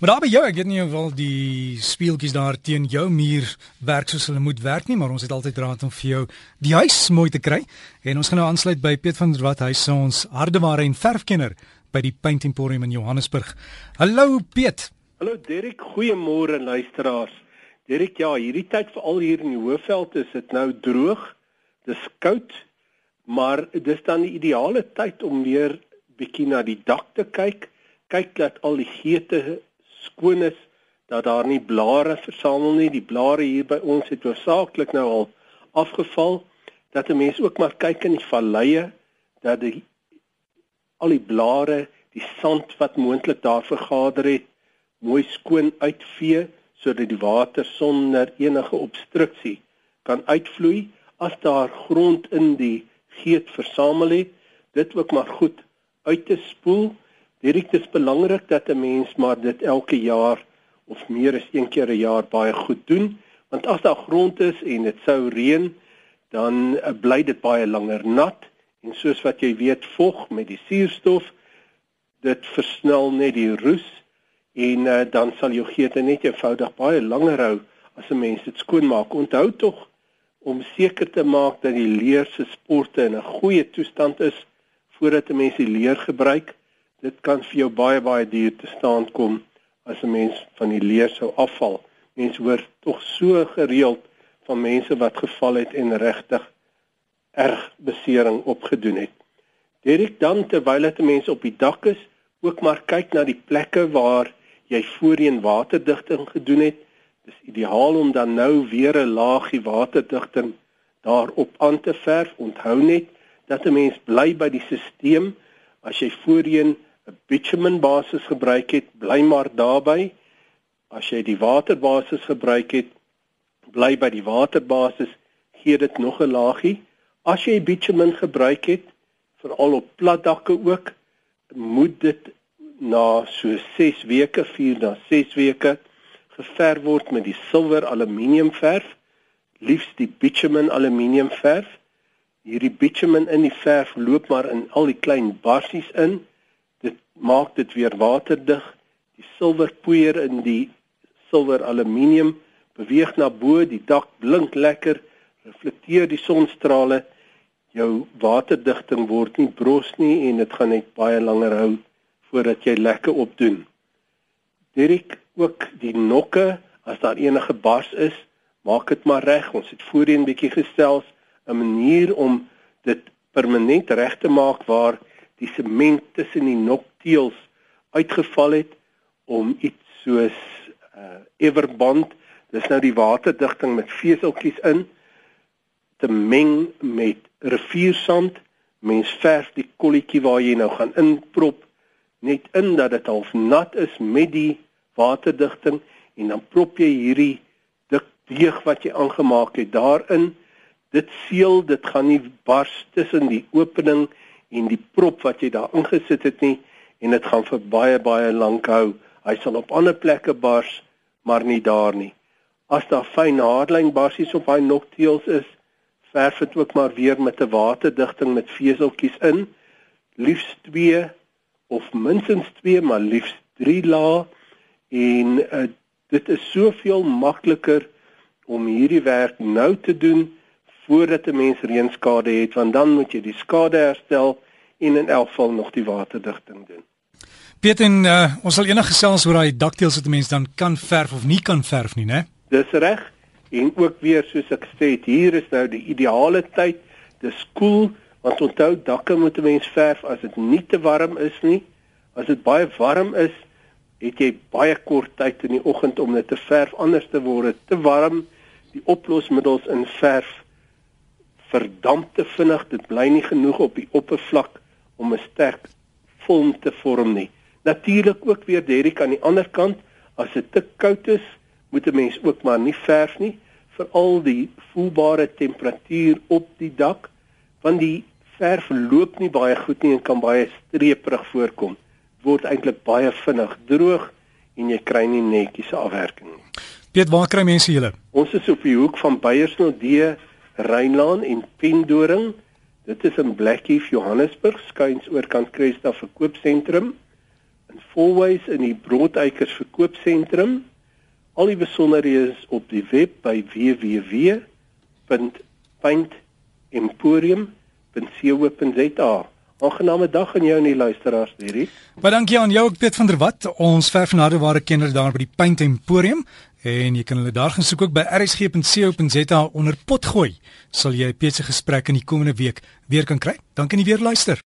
Maar daar by jou, ek weet nie of al die speeltjies daar teen jou muur werk soos hulle moet werk nie, maar ons het altyd raad om vir jou die huis mooi te kry. En ons gaan nou aansluit by Piet van der Walt, hy is ons hardeware en verfkenner by die Paint Emporium in Johannesburg. Hallo Piet. Hallo Derek, goeiemôre luisteraars. Derek, ja, hierdie tyd veral hier in die Hoëveld is dit nou droog. Dis koud, maar dis dan die ideale tyd om weer bietjie na die dak te kyk. Kyk dat al die geete skoon is dat daar nie blare versamel nie. Die blare hier by ons het hoofsaaklik nou al afgeval. Dat 'n mens ook maar kyk in die valleie dat die al die blare, die sand wat moontlik daar vergader het, mooi skoon uitvee sodat die water sonder enige obstruksie kan uitvloei as daar grond in die geet versamel het, dit ook maar goed uit te spoel Dit is belangrik dat 'n mens maar dit elke jaar of meer as een keer 'n jaar baie goed doen, want as daar grond is en dit sou reën, dan uh, bly dit baie langer nat en soos wat jy weet, vog met die suurstof dit versnel net die roes en uh, dan sal jou geete net eenvoudig baie langer hou as 'n mens dit skoonmaak. Onthou tog om seker te maak dat die leer se sporte in 'n goeie toestand is voordat 'n mens die leer gebruik dit kan vir jou baie baie duur te staan kom as 'n mens van die leer sou afval. Mense hoor tog so gereeld van mense wat geval het en regtig erg besering opgedoen het. Direk dan terwyl dit mense op die dak is, ook maar kyk na die plekke waar jy voorheen waterdigting gedoen het. Dis ideaal om dan nou weer 'n laagie waterdigting daarop aan te verf. Onthou net dat 'n mens bly by die stelsel as jy voorheen 'n bitumen basis gebruik het, bly maar daarby. As jy die waterbasis gebruik het, bly by die waterbasis, gee dit nog 'n laagie. As jy bitumen gebruik het, veral op plat dakke ook, moet dit na so 6 weke, 4 na 6 weke geverf word met die silwer aluminium verf, liefs die bitumen aluminium verf. Hierdie bitumen in die verf loop maar in al die klein barsies in maak dit weer waterdig. Die silwerpoeier in die silwer aluminium beweeg na bo, die dak blink lekker, reflekteer die sonstrale. Jou waterdigting word nie bros nie en dit gaan net baie langer hou voordat jy lekker opdoen. Dirk ook die nokke as daar enige bars is, maak dit maar reg. Ons het voorheen bietjie gestel 'n manier om dit permanent reg te maak waar die sement tussen die nokteels uitgeval het om iets soos uh everband dis nou die waterdigting met veseltjies in te meng met riviersand. Mens verf die kolletjie waar jy nou gaan inprop net in dat dit half nat is met die waterdigting en dan prop jy hierdie dik deeg wat jy aangemaak het daarin. Dit seël dit gaan nie bars tussen die opening en die prop wat jy daar ingesit het nie en dit gaan vir baie baie lank hou. Hy sal op ander plekke bars, maar nie daar nie. As daar fyn haarlyn barsies op hy nokteels is, verf dit ook maar weer met 'n waterdigting met veseltjies in. Liefs 2 of minstens 2, maar liefs 3 lae en uh, dit is soveel makliker om hierdie werk nou te doen voordat 'n mens reënskade het want dan moet jy die skade herstel en in elk geval nog die waterdigting doen. Piet en uh, ons sal enige gesels oor daai dakteels wat 'n mens dan kan verf of nie kan verf nie, né? Dis reg. En ook weer soos ek sê, hier is nou die ideale tyd. Dis koel cool, want onthou dakke moet 'n mens verf as dit nie te warm is nie. As dit baie warm is, het jy baie kort tyd in die oggend om dit te verf anders te word. Te warm, die oplosmiddels in verf verdamp te vinnig, dit bly nie genoeg op die oppervlak om 'n sterk vorm te vorm nie. Natuurlik ook weer Derrick aan die ander kant, as dit te koud is, moet 'n mens ook maar nie verf nie vir al die voelbare temperatuur op die dak, want die verf loop nie baie goed nie en kan baie streperig voorkom. Word eintlik baie vinnig droog en jy kry nie netjies afwerking nie. Piet, waar kry mense julle? Ons is op die hoek van Beyersnodde Rynlaan en Pendoring. Dit is in Blackheath, Johannesburg, skuins oorkant Cresta verkoopsentrum. In Fourways in die Broodeikers verkoopsentrum. Al die besonderhede is op die web by www.paintemporium.co.za. Aangename dag aan jou en die luisteraars hierdie. Baie dankie aan jou, Piet van der Walt, ons verfnadeware kenner daar by die Paint Emporium en jy kan hulle daar gaan soek ook by rsg.co.za onder potgooi. Sal jy Piet se gesprek in die komende week weer kan kry. Dankie en weer luister.